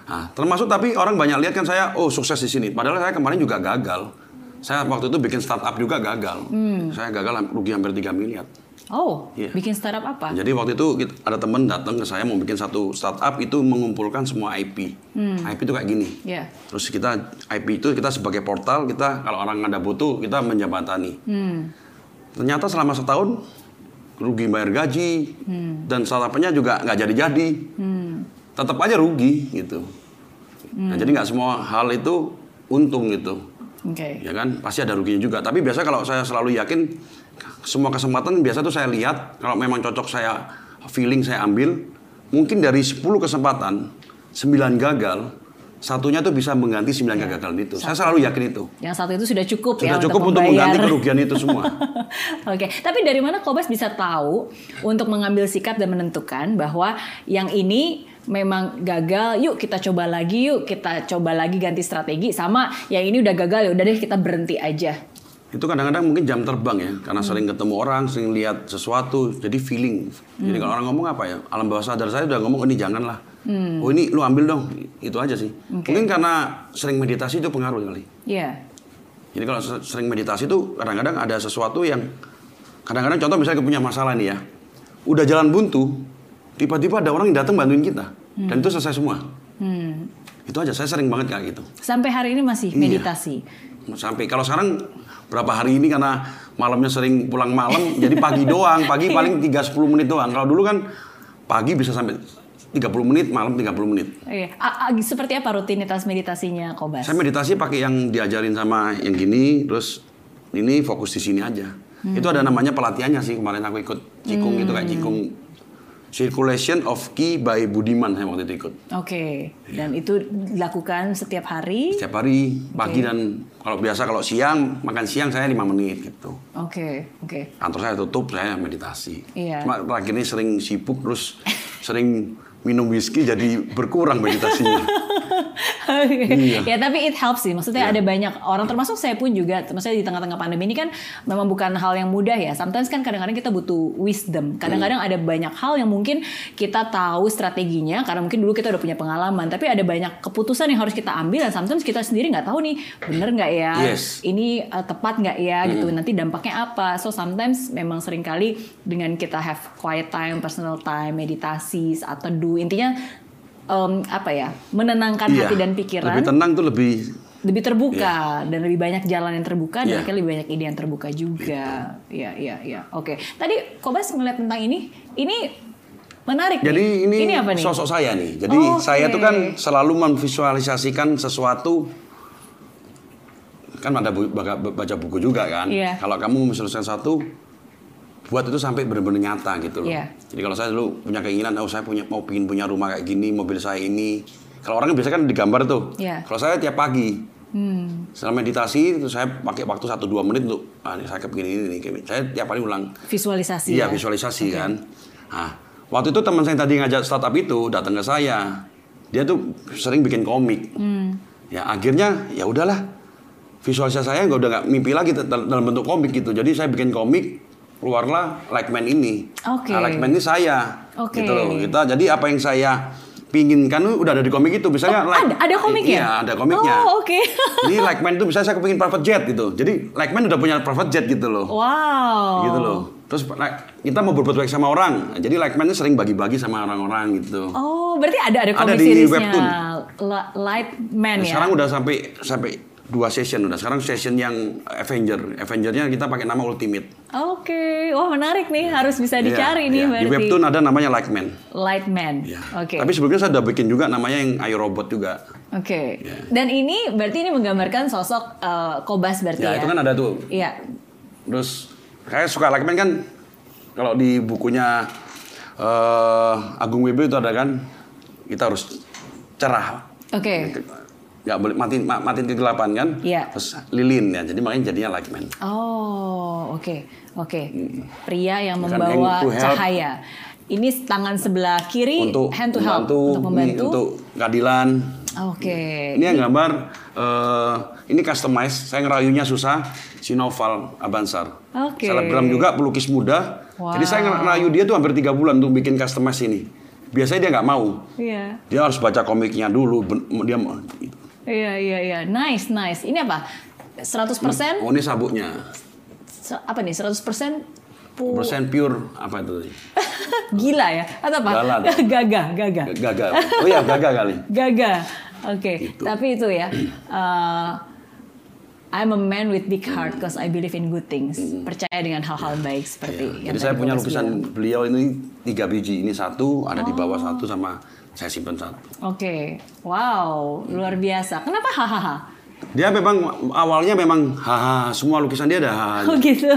Nah, termasuk tapi orang banyak lihat kan saya oh sukses di sini. Padahal saya kemarin juga gagal. Saya waktu itu bikin startup juga gagal. Saya gagal rugi hampir 3 miliar. Oh, Iya. bikin startup apa? Jadi waktu itu ada teman datang ke saya mau bikin satu startup itu mengumpulkan semua IP. IP itu kayak gini. Iya. Terus kita IP itu kita sebagai portal kita kalau orang ada butuh kita menjembatani. Ternyata selama setahun rugi bayar gaji dan startupnya juga nggak jadi-jadi. Tetap aja rugi gitu. Nah, jadi nggak semua hal itu untung gitu. Oke. Ya kan pasti ada ruginya juga. Tapi biasa kalau saya selalu yakin semua kesempatan biasa tuh saya lihat kalau memang cocok saya feeling saya ambil mungkin dari 10 kesempatan 9 gagal satunya tuh bisa mengganti 9 kegagalan itu. Saya selalu yakin itu. Yang satu itu sudah cukup ya Sudah cukup untuk membayar. mengganti kerugian itu semua. Oke, tapi dari mana Kobas bisa tahu untuk mengambil sikap dan menentukan bahwa yang ini memang gagal, yuk kita coba lagi, yuk kita coba lagi ganti strategi sama yang ini udah gagal ya udah deh kita berhenti aja. itu kadang-kadang mungkin jam terbang ya karena sering ketemu orang sering lihat sesuatu jadi feeling jadi kalau orang ngomong apa ya alam bawah sadar saya udah ngomong "Oh, ini janganlah oh ini lu ambil dong. Itu aja sih. Mungkin karena sering meditasi itu pengaruh kali. Iya. jadi kalau se- sering meditasi itu kadang-kadang ada sesuatu yang kadang-kadang contoh misalnya punya masalah nih ya. Udah jalan buntu tiba-tiba ada orang yang datang bantuin kita. Dan itu selesai semua. Hmm. itu aja saya sering banget kayak gitu. Sampai hari ini masih Iya. meditasi. sampai kalau sekarang berapa hari ini karena malamnya sering pulang malam jadi pagi doang. Pagi paling 3 10 menit doang. Kalau dulu kan pagi bisa sampai 30 menit malam 30 menit Iya. A- a- seperti apa rutinitas meditasinya Kobas? saya meditasi pakai yang diajarin sama yang gini terus ini fokus di sini aja itu ada namanya pelatihannya sih kemarin aku ikut cikung itu kayak cikung circulation of ki by Budiman saya waktu itu ikut Oke, dan itu dilakukan setiap hari. setiap hari pagi dan kalau biasa kalau siang makan siang saya lima menit gitu Oke, oke. kantor saya tutup saya meditasi Iya. cuma terakhir ini sering sibuk terus sering minum whisky jadi berkurang meditasinya Iya. ya tapi it helps sih. Maksudnya ada banyak orang termasuk saya pun juga. Maksudnya di tengah-tengah pandemi ini kan memang bukan hal yang mudah ya. Sometimes kan kadang-kadang kita butuh wisdom. Kadang-kadang ada banyak hal yang mungkin kita tahu strateginya karena mungkin dulu kita udah punya pengalaman. Tapi ada banyak keputusan yang harus kita ambil dan sometimes kita sendiri nggak tahu nih bener nggak ya. Yes. Ini uh, tepat nggak ya gitu. Nanti dampaknya apa. So sometimes memang sering kali dengan kita have quiet time, personal time, meditasi, saat teduh. Intinya em, apa ya menenangkan Iya. hati dan pikiran lebih tenang tuh lebih lebih terbuka dan lebih banyak jalan yang terbuka dan Iya. akhirnya lebih banyak ide yang terbuka juga. Iya, iya, iya. Oke. Tadi Kobas ngeliat tentang ini, ini menarik. jadi nih. ini, ini apa nih? sosok saya nih jadi Oke. saya tuh kan selalu memvisualisasikan sesuatu kan ada bu- baca, buku juga kan Iya. kalau kamu memvisualisasikan satu buat itu sampai benar-benar nyata gitu loh. Iya. Jadi kalau saya dulu punya keinginan, oh saya punya mau pingin punya rumah kayak gini, mobil saya ini. Kalau orang kan biasa kan digambar tuh. Iya. Kalau saya tiap pagi, Hmm, setelah meditasi itu saya pakai waktu 1-2 menit untuk ah, ini saya kepingin ini nih. kayak- Saya tiap hari ulang. visualisasi. Iya ya? visualisasi kan. Nah, waktu itu teman saya tadi ngajak startup itu datang ke saya. Dia tuh sering bikin komik. Hmm. Ya akhirnya ya udahlah. Visualisasi saya nggak udah nggak mimpi lagi dal- dalam bentuk komik gitu. Jadi saya bikin komik keluarlah Like Man ini. Oke. Nah, Like Man ini saya. Oke. Gitu loh. Kita jadi apa yang saya pinginkan udah ada di komik itu. Misalnya Oh, like, ada- ada komiknya? Iya, ada komiknya. Oh, oke. Jadi Like Man itu misalnya saya kepingin private jet gitu. Jadi Like Man udah punya private jet gitu loh. Wow. Gitu loh. Terus like, kita mau berbuat baik sama orang, jadi like man sering bagi-bagi sama orang-orang gitu. Oh, berarti ada ada Ada komik di seriesnya webtoon. La- Lightman Nah, ya. Sekarang udah sampai sampai dua session udah. Sekarang session yang Avenger, Avengernya kita pakai nama Ultimate. Oke, wah menarik nih, harus bisa dicari Iya, nih iya. berarti. Di webtoon ada namanya Like Man. Lightman. Iya. Oke. Tapi sebelumnya saya udah bikin juga namanya yang Ayo Robot juga. Oke. Iya. Dan ini berarti ini menggambarkan sosok eh, Kobas berarti Ya, ya. itu kan ada tuh. Iya. Terus saya suka Like Man kan kalau di bukunya eh, Agung Wibowo itu ada kan kita harus cerah. Oke. Nggak boleh matiin ma- matiin kegelapan kan? Iya. Terus lilin ya. Jadi makanya jadinya Like Man. Oh, oke. Oke. Pria yang Kan membawa cahaya. Ini tangan sebelah kiri Untuk hand to help membantu, untuk membantu. ini untuk keadilan. Oke. Ini yang gambar eh, ini customize. Saya ngerayunya susah. Si Noval Abansar. Oke. Selebgram juga pelukis muda. Wow. Jadi saya ngerayu dia tuh hampir tiga bulan untuk bikin customize ini. Biasanya dia nggak mau. Iya. Dia harus baca komiknya dulu. Dia mau. Iya, iya, iya. Nice, nice. Ini apa? 100% Oh ini sabuknya. Apa nih? 100% pu- Persen pure apa itu? gila ya? Atau apa? Gala tuh. Gagah, gagah. Gagal. Oh iya gagal kali. Gagah. Oke. Gitu. Tapi itu ya. uh, I'm a man with big heart because I believe in good things. Percaya dengan hal-hal baik seperti yang Jadi saya punya lukisan bilang. beliau ini tiga biji. Ini satu, ada di Oh. bawah satu sama saya simpan satu. Oke. Wow, luar biasa. Kenapa hahaha? Dia memang awalnya memang haha semua lukisan dia ada haha. Oh gitu.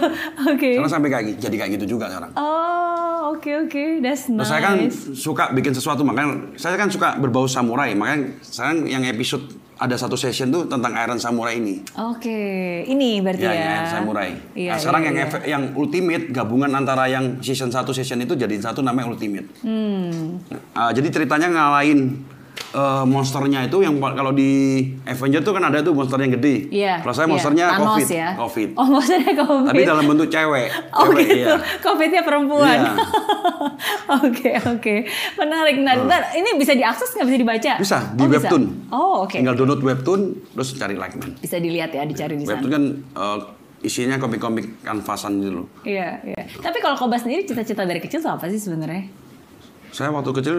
Oke. Karena sampai kayak jadi kayak gitu juga sekarang. Oh, oke oke. That's Terus nice. saya kan suka bikin sesuatu makanya saya kan suka berbau samurai makanya sekarang yang episode ada satu session tuh tentang Iron Samurai ini. Oke, ini berarti Ya, ya. Iron Samurai. Iya, nah, sekarang iya, yang efek- yang ultimate gabungan antara yang season 1 season itu jadi satu namanya ultimate. Hmm. Ah, jadi ceritanya ngalahin eh, monsternya itu yang kalau di Avenger tuh kan ada tuh monster yang gede. Iya. Kalau saya iya. monsternya Thanos COVID. ya. COVID. Oh, monsternya COVID. Tapi dalam bentuk cewek. Oh cewek, gitu, iya. COVID-nya perempuan. Iya. Oke oke, menarik. Nah, ntar ini bisa diakses nggak bisa dibaca? Bisa di Oh, webtoon. Oh oke. Tinggal download webtoon terus cari like man. Bisa dilihat ya, dicari di sana. Webtoon kan eh, isinya komik-komik kanvasan gitu loh. Iya iya. Tapi kalau Kobas sendiri cita-cita dari kecil apa sih sebenarnya? Saya waktu kecil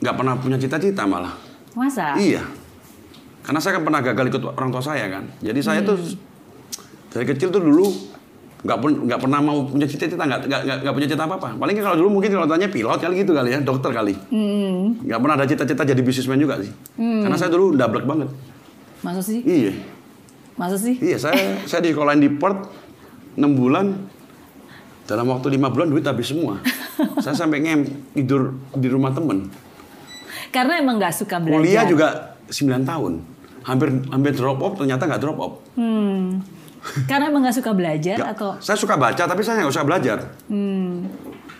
nggak pernah punya cita-cita malah. Masa? Iya. Karena saya kan pernah gagal ikut orang tua saya kan. Jadi saya tuh Hmm. dari kecil tuh dulu nggak pun nggak pernah mau punya cita-cita nggak nggak punya cita apa apa. Paling kalau dulu mungkin kalau tanya pilot kali gitu kali ya, dokter kali. Hmm. Nggak pernah ada cita-cita jadi bisnismen juga sih. Karena saya dulu ndablek banget. Masa sih? Iya. Masa sih? Iya, saya saya di sekolahin di Perth 6 bulan. Dalam waktu lima bulan duit habis semua. saya sampai ngem tidur di rumah temen. Karena emang nggak suka belajar. Kuliah juga 9 tahun. Hampir hampir drop off, ternyata nggak drop off. Hmm. Karena emang nggak suka belajar Nggak- atau? Saya suka baca, tapi saya nggak usah belajar. Hmm.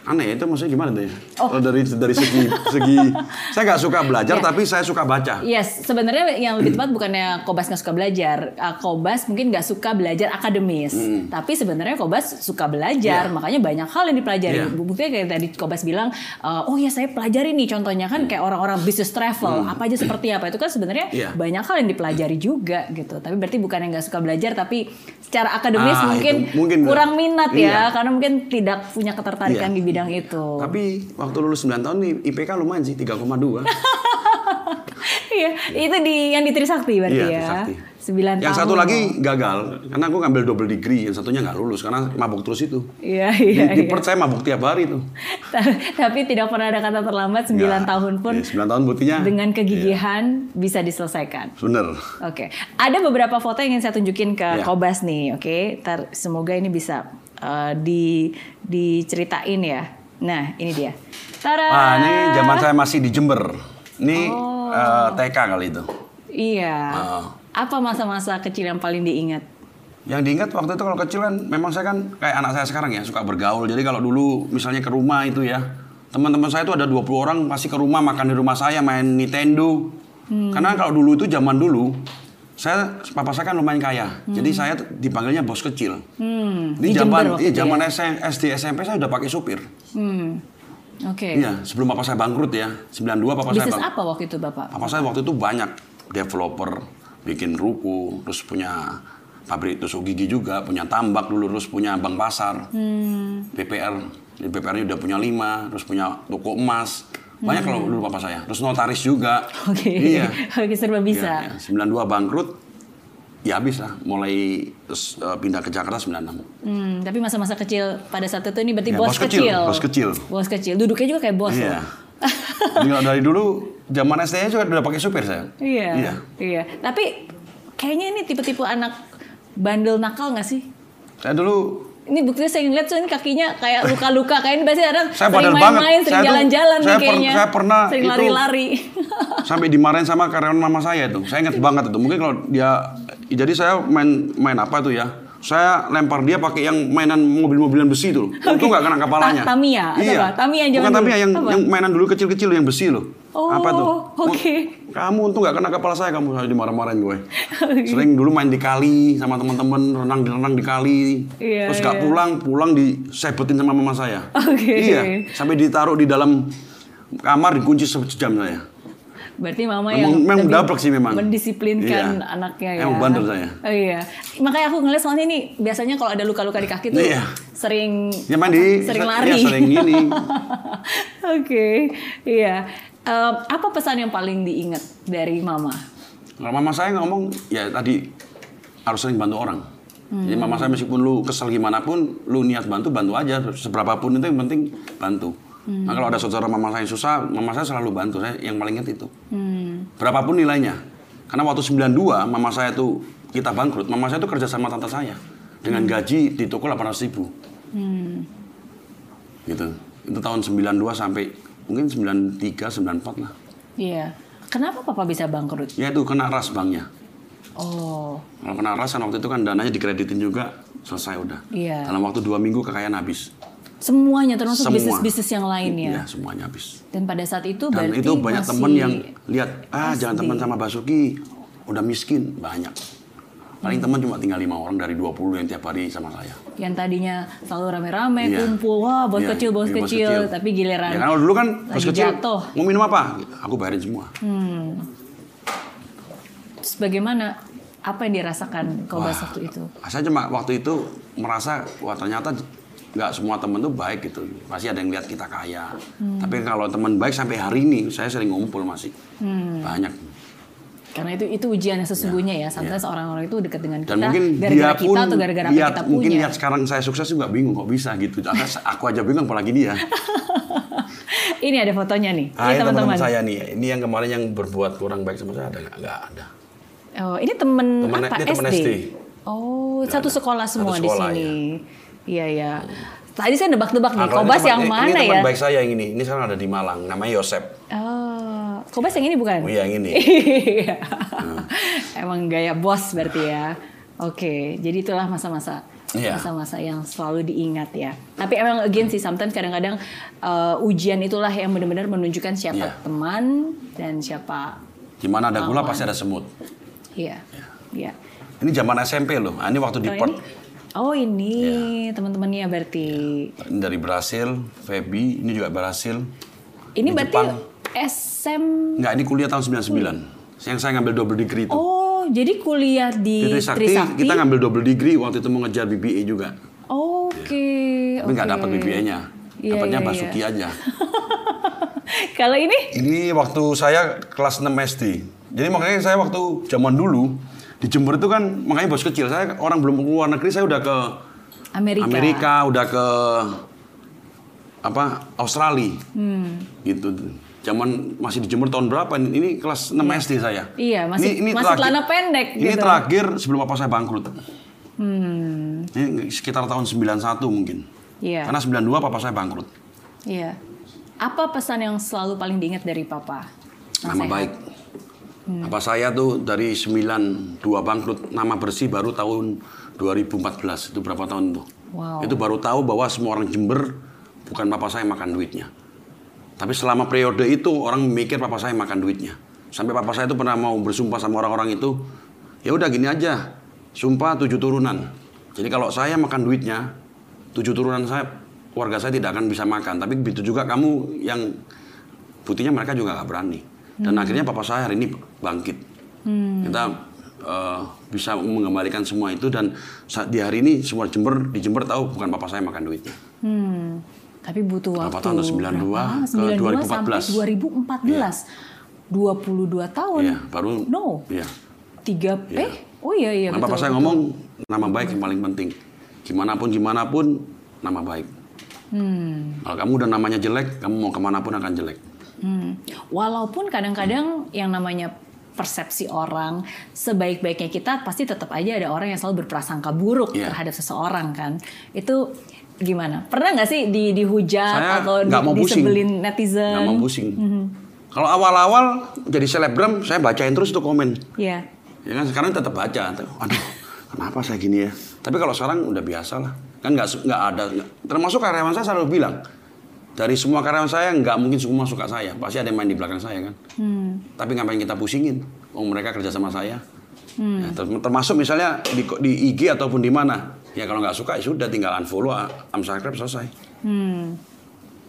Aneh itu maksudnya gimana tuh ya? Oh. Dari dari segi segi saya nggak suka belajar, Ya. tapi saya suka baca. Yes, sebenarnya yang lebih tepat bukannya Kobas nggak suka belajar. Uh, Kobas mungkin nggak suka belajar akademis, tapi sebenarnya Kobas suka belajar, Iya. makanya banyak hal yang dipelajari. Iya. Buktinya kayak tadi Kobas bilang, uh, oh ya saya pelajari nih, contohnya kan kayak orang-orang business travel, apa aja seperti apa itu kan sebenarnya Iya. banyak hal yang dipelajari juga gitu. Tapi berarti bukan yang nggak suka belajar, tapi secara akademis Ah, mungkin, itu mungkin. kurang minat ya, Iya. karena mungkin tidak punya ketertarikan Iya. di bidang itu. Tapi waktu lulus 9 tahun nih IPK lumayan sih 3,2. Iya, itu di yang di Trisakti berarti Iya, ya. Trisakti. 9 yang tahun. satu lagi gagal karena aku ngambil double degree, yang satunya nggak lulus karena mabuk terus itu. Iya, Di, iya, di iya. Perth saya mabuk tiap hari tuh. Tapi tidak pernah ada kata terlambat 9 Nggak. tahun pun Iya, 9 tahun buktinya. dengan kegigihan bisa diselesaikan. Bener. Oke, ada beberapa foto yang ingin saya tunjukin ke Iya. Kobas nih, oke. Ntar semoga ini bisa uh, di diceritain ya. Nah, ini dia. Tara. Ah, ini zaman saya masih di Jember. Ini Oh. eh, TK kali itu. Iya. Ah. Apa masa-masa kecil yang paling diingat? Yang diingat waktu itu kalau kecil kan memang saya kan kayak anak saya sekarang ya suka bergaul. Jadi kalau dulu misalnya ke rumah itu ya, teman-teman saya itu ada 20 orang pasti ke rumah makan di rumah saya main Nintendo. Karena kalau dulu itu zaman dulu saya papa saya kan lumayan kaya. Jadi saya dipanggilnya bos kecil. Hmm, Di zaman iya zaman ya? SD SMP saya udah pakai supir. Hmm. Oke. Iya, sebelum papa saya bangkrut ya. 92 papa saya Bisnis apa waktu itu, Bapak? Papa saya waktu itu banyak developer, bikin ruko, terus punya pabrik tusuk gigi juga, punya tambak dulu, terus punya bank pasar, Hmm. BPR. BPR-nya udah punya lima, terus punya toko emas. Banyak kalau dulu papa saya. Terus notaris juga. Hmm. Oke. Iya. Oke, serba bisa. Iya, iya. 92 bangkrut, ya habis lah. Mulai terus eh, pindah ke Jakarta 96. Hmm, tapi masa-masa kecil pada saat itu ini berarti Ya, bos, bos kecil, bos kecil. Bos kecil. Duduknya juga kayak bos Iya. loh. Dari dulu zaman SD-nya juga udah pakai supir saya. Iya. Iya. Iya. Tapi kayaknya ini tipe-tipe anak bandel nakal nggak sih? Saya dulu Ini buktinya saya ngeliat tuh ini kakinya kayak luka-luka. Kayak ini pasti ada Saya sering main-main, sering Saya tuh- jalan-jalan saya per- kayaknya. saya pernah sering lari-lari. sampai dimarahin sama karyawan mama saya itu. Saya ingat banget itu. Mungkin kalau dia jadi saya main main apa tuh ya? Saya lempar dia pakai yang mainan mobil-mobilan besi tuh. Itu nggak kena kepalanya. Ta- Tamiya Iya. apa? Tamiya yang Bukan Tamiya yang Apa? yang mainan dulu kecil-kecil yang besi loh. Oh, apa tuh? oke. Kamu untung nggak kena kepala saya, kamu saya dimarah-marahin gue. Sering dulu main di kali sama teman-teman, renang di renang di kali. Iya, Terus nggak iya. pulang, pulang disebutin sama mama saya. Oke. Iya, sampai ditaruh di dalam kamar dikunci sejam saya. Berarti mama Memang- yang memang dablek sih memang. mendisiplinkan Iya. anaknya ya. Emang bandel saya. Oh iya. Makanya aku ngeliat soalnya nih biasanya kalau ada luka-luka di kaki tuh Iya. sering Dia mandi, sering se- lari. iya, sering gini. Oke. Iya. Em, apa pesan yang paling diingat dari mama? Kalau mama saya ngomong, ya tadi harus sering bantu orang. Jadi mama saya meskipun lu kesel gimana pun, lu niat bantu, bantu aja. Seberapapun itu yang penting bantu. Nah kalau ada saudara mama saya susah, mama saya selalu bantu. Saya yang paling ingat itu. Hmm. Berapapun nilainya. Karena waktu 92, mama saya tuh kita bangkrut. Mama saya tuh kerja sama tante saya. Dengan gaji di toko 800 ribu. Hmm. Gitu. Itu tahun 92 sampai mungkin 93, 94 lah. Iya. Kenapa papa bisa bangkrut? Ya itu kena ras banknya. Oh. Kalau kena ras kan waktu itu kan dananya dikreditin juga selesai udah. Iya. Dalam waktu dua minggu kekayaan habis. Semuanya termasuk Semua. bisnis-bisnis yang lain ya. Iya semuanya habis. Dan pada saat itu Dan berarti itu banyak masih temen yang lihat ah jangan SD. teman sama Basuki udah miskin banyak. Paling Hmm. teman cuma tinggal lima orang dari 20 yang tiap hari sama saya. yang tadinya selalu rame-rame Iya. kumpul wah bos Iya, kecil bos iya, kecil tapi giliran Ya kan dulu kan bos kecil jatuh. mau minum apa? Aku bayarin semua. Terus bagaimana apa yang dirasakan kau bahas waktu itu? Saya cuma waktu itu merasa wah ternyata nggak semua temen tuh baik gitu. Pasti ada yang lihat kita kaya. Hmm. Tapi kalau teman baik sampai hari ini saya sering ngumpul masih. Hmm. Banyak. Karena itu itu ujian yang sesungguhnya ya. Sometimes orang-orang itu dekat dengan kita Dan mungkin gara-gara dia kita pun atau gara-gara apa kita mungkin punya. lihat sekarang saya sukses juga bingung kok bisa gitu. Karena aku aja bingung apalagi dia. Ini ada fotonya nih. Ah, ini teman-teman. saya nih. Ini yang kemarin yang berbuat kurang baik sama saya ada nggak? Nggak ada. Oh, ini temen, Temen- apa? ini temen SD. SD. Oh, satu ada. sekolah Satu semua sekolah, di sini. Iya, iya. Tadi saya nebak-nebak nih, Nah, kalau Kobas teman- yang ini- mana ini teman ya? baik saya yang ini. Ini sekarang ada di Malang. Namanya Yosep. Oh, Kobas yang ini bukan? Oh iya yang ini. Iya. Emang gaya bos berarti ya. Oke, jadi itulah masa-masa Iya. masa-masa yang selalu diingat ya. Tapi emang again sih sometimes kadang-kadang uh, ujian itulah yang benar-benar menunjukkan siapa Iya. teman dan siapa Di mana ada gula pasti ada semut. Iya. Iya. Ini zaman SMP loh. Ah, Ini waktu di Oh, ini? Ini teman-temannya berarti. Ini dari Brasil, Feby, ini juga Brasil. Ini Di berarti Jepang. SM. Enggak, ini kuliah tahun 99. Yang saya ngambil double degree itu. Oh jadi kuliah di Di Trisakti, Trisakti. kita ngambil double degree waktu itu mau ngejar BBA juga. Oke. Tapi nggak oke. dapat BBA-nya. Iya, Dapatnya iya, Basuki iya. aja. Kalau ini? Ini waktu saya kelas 6 SD. Jadi makanya saya waktu zaman dulu di Jember itu kan makanya bos kecil. Saya orang belum keluar negeri saya udah ke Amerika. Amerika, udah ke apa Australia. Hmm. Gitu. Zaman masih di Jember tahun berapa? Ini, ini kelas 6 SD saya. Iya, masih- masih celana pendek Ini gitu. terakhir sebelum apa saya bangkrut. Hmm. Ini sekitar tahun 91 mungkin. Iya. Karena 92 papa saya bangkrut. Iya. Apa pesan yang selalu paling diingat dari papa? Nama baik. Papa saya tuh dari 92 bangkrut, nama bersih baru tahun 2014. Itu berapa tahun tuh? Wow. Itu baru tahu bahwa semua orang Jember bukan papa saya makan duitnya. Tapi selama periode itu orang mikir papa saya makan duitnya. Sampai papa saya itu pernah mau bersumpah sama orang-orang itu, ya udah gini aja, sumpah tujuh turunan. Jadi kalau saya makan duitnya, tujuh turunan saya, keluarga saya tidak akan bisa makan. Tapi begitu juga kamu yang buktinya mereka juga nggak berani. Dan akhirnya papa saya hari ini bangkit. Kita eh, bisa mengembalikan semua itu dan saat di hari ini semua Jember di Jember tahu bukan papa saya makan duitnya. Hmm. Tapi butuh Berapa waktu. tahun tuh? 92 ke 92 sampai 2014. 2014. 22 tahun. Iya, baru No. Iya. Tiga eh oh iya iya Nah, betul. papa saya betul. ngomong nama baik yang paling penting. Gimana pun gimana pun nama baik. Hmm. Kalau kamu udah namanya jelek, kamu mau ke mana pun akan jelek. Hmm. Walaupun kadang-kadang yang namanya persepsi orang sebaik-baiknya kita pasti tetap aja ada orang yang selalu berprasangka buruk Iya. terhadap seseorang kan. Itu gimana? Pernah nggak sih di dihujat Saya atau di, mau pusing. disebelin netizen? Nggak mau pusing. Mhm. Kalau awal-awal jadi selebgram, saya bacain terus tuh komen. Iya. Ya kan sekarang tetap baca. Aduh, kenapa saya gini ya? Tapi kalau sekarang udah biasa lah. Kan nggak nggak ada. termasuk karyawan saya selalu bilang dari semua karyawan saya nggak mungkin semua suka saya. Pasti ada yang main di belakang saya kan. Hmm. Tapi ngapain kita pusingin? Oh mereka kerja sama saya. Hmm. Ya, ter- termasuk misalnya di, di IG ataupun di mana. Ya kalau nggak suka ya sudah tinggal unfollow, unsubscribe selesai. Hmm.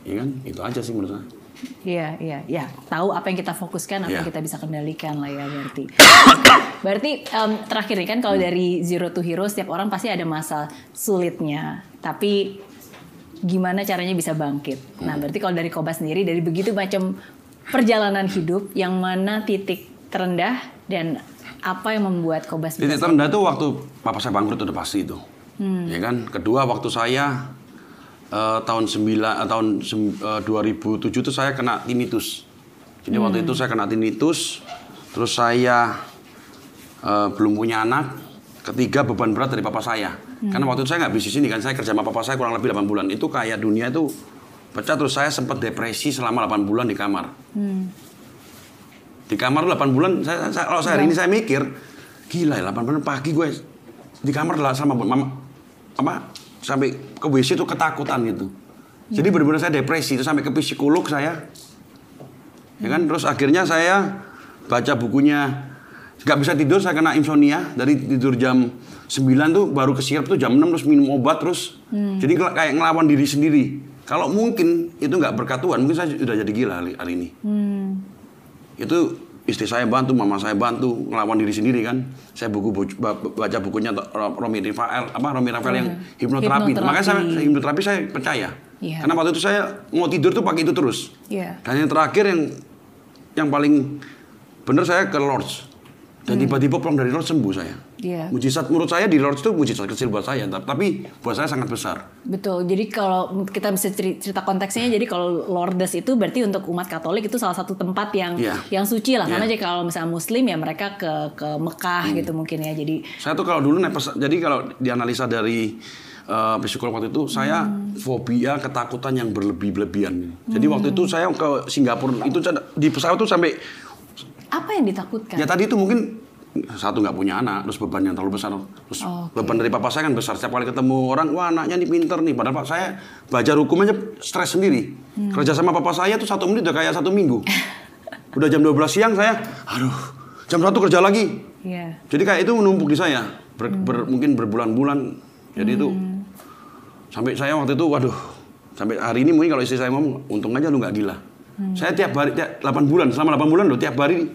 Ya kan? Itu aja sih menurut saya. Iya, iya, iya. Tahu apa yang kita fokuskan, apa Iya. yang kita bisa kendalikan lah ya berarti. berarti em, terakhir nih kan kalau dari zero to hero setiap orang pasti ada masa sulitnya. Tapi gimana caranya bisa bangkit? Nah, berarti kalau dari Koba sendiri dari begitu macam perjalanan hidup yang mana titik terendah dan apa yang membuat Kobas Titik terendah itu waktu papa saya bangkrut udah pasti itu. Ya kan? Kedua waktu saya eh, tahun 9 eh, tahun eh, 2007 itu saya kena tinnitus. Jadi waktu itu saya kena tinnitus, terus saya eh, belum punya anak. Ketiga beban berat dari papa saya. Karena waktu itu saya nggak bisnis ini kan, saya kerja sama papa saya kurang lebih 8 bulan. Itu kayak dunia itu pecah terus saya sempat depresi selama 8 bulan di kamar. Di kamar 8 bulan, saya, saya- kalau saya hari ini saya mikir, gila ya 8 bulan pagi gue di kamar lah sama mama, apa sampai ke WC itu ketakutan gitu. Jadi benar-benar saya depresi itu sampai ke psikolog saya. Ya kan, terus akhirnya saya baca bukunya nggak bisa tidur saya kena insomnia dari tidur jam 9 tuh baru kesiap tuh jam 6 terus minum obat terus jadi ngel- kayak ngelawan diri sendiri kalau mungkin itu nggak berkat Tuhan mungkin saya sudah jadi gila hari, hari ini Hmm. itu istri saya bantu, mama saya bantu ngelawan diri sendiri kan. Saya buku bu- ba- baca bukunya Ro- Romi Rafael, apa Romi Rafael yang hipnoterapi. Hipnoterapi. Makanya saya, hipnoterapi saya percaya. Iya. Karena waktu itu saya mau tidur tuh pakai itu terus. Iya. Dan yang terakhir yang yang paling benar saya ke Lords. Dan tiba-tiba pulang dari Lords sembuh saya. Iya. Mujizat menurut saya di Lords itu mujizat kecil buat saya, tapi buat saya sangat besar. Betul. Jadi kalau kita bisa ceri- cerita konteksnya, jadi kalau Lourdes itu berarti untuk umat Katolik itu salah satu tempat yang Iya. yang suci lah. Sama Iya. aja kalau misalnya Muslim ya mereka ke ke Mekah Hmm. gitu mungkin ya. Jadi Saya tuh kalau dulu naik pes- jadi kalau dianalisa dari eh, psikolog waktu itu saya fobia ketakutan yang berlebih-lebihan. Jadi waktu itu saya ke Singapura itu di pesawat tuh sampai apa yang ditakutkan? ya tadi itu mungkin satu nggak punya anak terus beban yang terlalu besar terus Oke. beban dari papa saya kan besar setiap kali ketemu orang wah anaknya nih pinter nih padahal pak saya belajar hukum aja stres sendiri kerja sama papa saya tuh satu menit udah kayak satu minggu udah jam 12 siang saya aduh jam satu kerja lagi Iya. jadi kayak itu menumpuk di saya, ber, ber- mungkin berbulan-bulan. Jadi itu sampai saya waktu itu, waduh, sampai hari ini mungkin kalau istri saya ngomong, untung aja lu nggak gila. Saya tiap hari, tiap 8 bulan, selama 8 bulan loh, tiap hari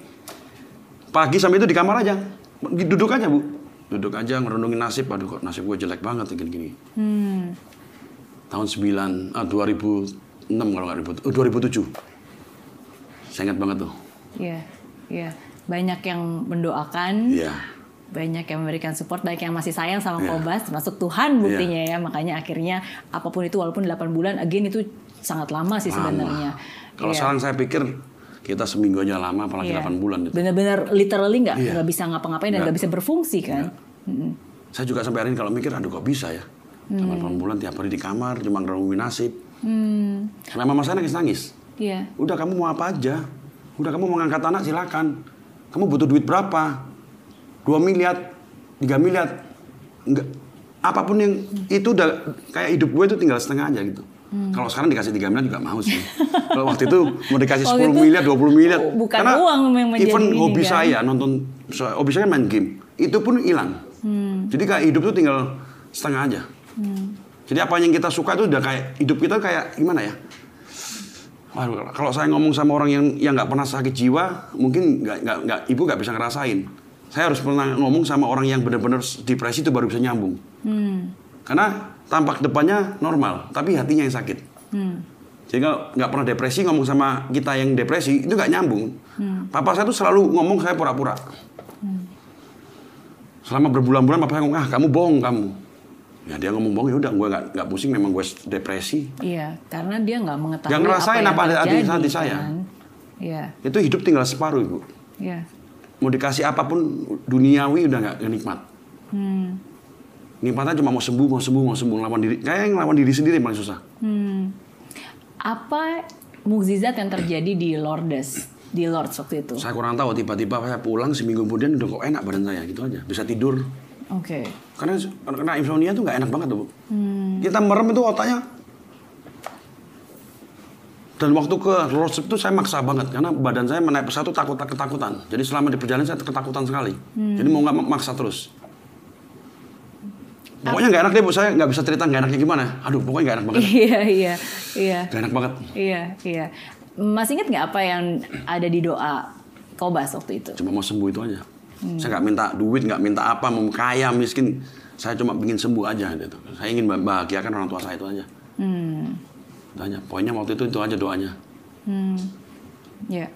pagi sampai itu di kamar aja, duduk aja bu, duduk aja ngerundungin nasib. Aduh kok nasib gue jelek banget gini-gini. Hmm. Tahun 9, ah, 2006 kalau nggak 2000, oh, 2007. Saya ingat banget tuh. Iya. Iya. Banyak yang mendoakan. Iya. banyak yang memberikan support, banyak yang masih sayang sama Iya. Kobas, termasuk Tuhan buktinya ya. Makanya akhirnya apa pun itu walaupun 8 bulan, again itu sangat lama sih sebenarnya. Kalau Iya. sekarang saya pikir kita seminggu aja lama, apalagi Iya. 8 bulan. Gitu. Bener-bener literally nggak Iya. nggak bisa ngapa-ngapain dan Nggak. nggak bisa berfungsi kan. Mm-mm. Saya juga sampai hari ini kalau mikir, aduh kok bisa ya? Sama 8 bulan tiap hari di kamar, cuma ngerungin nasib. Hmm, Karena mama saya nangis-nangis. iya. Udah kamu mau apa aja? Udah kamu mau ngangkat anak silakan. Kamu butuh duit berapa? 2 miliar, 3 miliar. Enggak. Apa pun yang itu udah kayak hidup gue itu tinggal setengah aja gitu. Kalau sekarang dikasih 3 miliar juga mau sih. Kalau waktu itu mau dikasih Waktu 10 itu miliar, 20 miliar. bukan uang yang menjadi even ini hobi kan. saya nonton, hobi saya kan main game. Itu pun hilang. Jadi kayak hidup tuh tinggal setengah aja. Jadi apa yang kita suka itu udah kayak hidup kita kayak gimana ya? Waduh, kalau saya ngomong sama orang yang yang nggak pernah sakit jiwa, mungkin nggak nggak nggak ibu nggak bisa ngerasain. Saya harus pernah ngomong sama orang yang benar-benar depresi itu baru bisa nyambung. Karena tampak depannya normal, tapi hatinya yang sakit. Jadi kalau nggak pernah depresi ngomong sama kita yang depresi itu nggak nyambung. Papa saya tuh selalu ngomong saya pura-pura. Selama berbulan-bulan papa saya ngomong ah kamu bohong kamu. Ya dia ngomong bohong ya udah gue nggak nggak pusing memang gue depresi. Iya, karena dia nggak mengetahui Yang ngerasain apa apa yang terjadi, hati saya. kan? Iya, Itu hidup tinggal separuh ibu. iya. Mau dikasih apa pun duniawi udah nggak nikmat. Hmm, Nikmatnya cuma mau sembuh, mau sembuh, mau sembuh. Lawan diri, kayak ngelawan diri sendiri yang paling susah. hmm. Apa mukjizat yang terjadi di Lourdes, di Lourdes waktu itu? Saya kurang tahu, tiba-tiba saya pulang seminggu kemudian udah kok enak badan saya, gitu aja. Bisa tidur. Oke. Karena kena insomnia tuh nggak enak banget tuh. Bu. Hmm. Kita merem itu otaknya. Dan waktu ke road trip itu saya maksa banget karena badan saya menaik pesawat itu takut ketakutan. Jadi selama di perjalanan saya ketakutan sekali. Hmm. Jadi mau nggak maksa terus. Pokoknya nggak enak deh bu, saya nggak bisa cerita nggak enaknya gimana. Aduh, pokoknya nggak enak banget. Iya, iya, iya. Nggak enak banget. Iya, iya. Masih ingat nggak apa yang ada di doa Kobas waktu itu? Cuma mau sembuh itu aja. Hmm. Saya nggak minta duit, nggak minta apa, mau kaya, miskin. Saya cuma ingin sembuh aja gitu. Saya ingin bahagiakan orang tua saya itu aja. Hmm, Itu aja. Pokoknya waktu itu itu aja doanya. hmm, ya.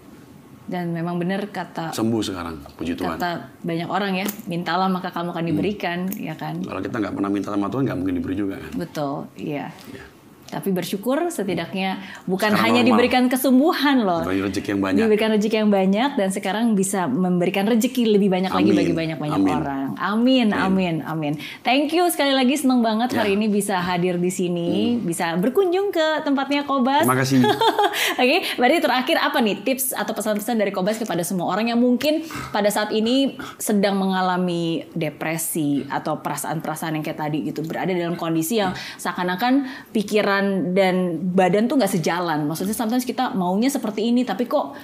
Dan memang benar kata Sembuh sekarang, puji Tuhan. kata banyak orang ya, mintalah maka kamu akan diberikan, ya kan? Kalau kita nggak pernah minta sama Tuhan, nggak mungkin diberi juga kan. Betul, iya. Ya. Tapi bersyukur setidaknya bukan Sekarang hanya normal. diberikan kesembuhan loh. Bagi rezeki yang banyak. Diberikan rezeki yang banyak dan sekarang bisa memberikan rezeki lebih banyak lagi Amin. bagi banyak-banyak Amin. orang. Amin, amin, amin. Thank you sekali lagi senang banget Ya. hari ini bisa hadir di sini, bisa berkunjung ke tempatnya Kobas. Terima kasih. Oke, berarti terakhir apa nih tips atau pesan-pesan dari Kobas kepada semua orang yang mungkin pada saat ini sedang mengalami depresi atau perasaan-perasaan yang kayak tadi gitu berada dalam kondisi yang seakan-akan pikiran dan badan tuh nggak sejalan. Maksudnya sometimes kita maunya seperti ini tapi kok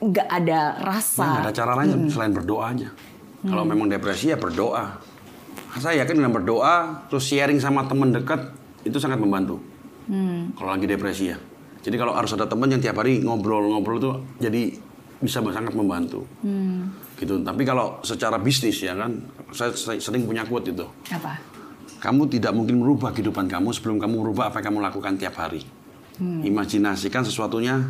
nggak ada Nah, rasa. nggak ada cara lain selain berdoa aja. Kalau memang depresi ya berdoa. Saya yakin dengan berdoa, terus sharing sama teman dekat itu sangat membantu. Kalau lagi depresi ya. Jadi kalau harus ada teman yang tiap hari ngobrol-ngobrol tuh jadi bisa sangat membantu. Gitu. Tapi kalau secara bisnis ya kan, saya saya sering punya quote itu. Apa? Kamu tidak mungkin merubah kehidupan kamu sebelum kamu merubah apa yang kamu lakukan tiap hari. Imajinasikan sesuatunya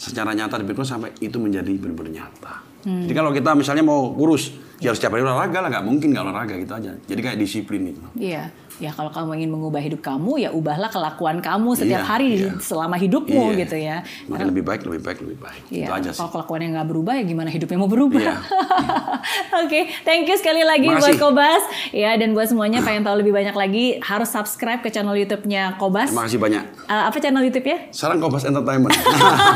secara nyata di pikiran sampai itu menjadi benar-benar nyata. Jadi kalau kita misalnya mau kurus, ya harus tiap hari olahraga lah, nggak mungkin nggak olahraga gitu aja. Jadi kayak disiplin itu. Iya, ya kalau kamu ingin mengubah hidup kamu ya ubahlah kelakuan kamu setiap Iya, hari iya. selama hidupmu Iya. gitu ya. Makin lebih baik, lebih baik, lebih baik. Iya, Itu aja sih. kalau kelakuannya nggak berubah ya gimana hidupnya mau berubah? Iya. Oke, thank you sekali lagi Makasih. buat Kobas. Ya, dan buat semuanya pengen tahu lebih banyak lagi harus subscribe ke channel YouTube-nya Kobas. Terima kasih banyak. Eh, apa channel YouTube-nya? Sekarang Kobas Entertainment.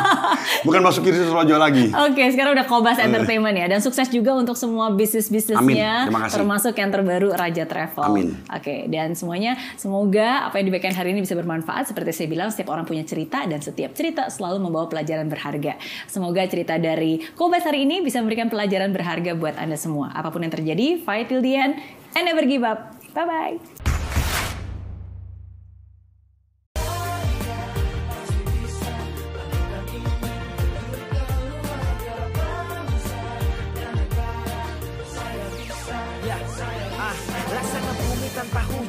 Bukan masuk kiri Rojo lagi. Oke, sekarang udah Kobas Entertainment ya. Dan sukses juga untuk semua. Terima kasih. Termasuk yang terbaru Raja Travel. Amin. Oke, dan semuanya semoga apa yang diberikan hari ini bisa bermanfaat. Seperti saya bilang, setiap orang punya cerita dan setiap cerita selalu membawa pelajaran berharga. Semoga cerita dari Kobas hari ini bisa memberikan pelajaran berharga buat Anda semua. Apa pun yang terjadi, fight till the end and never give up. Bye-bye. Ya,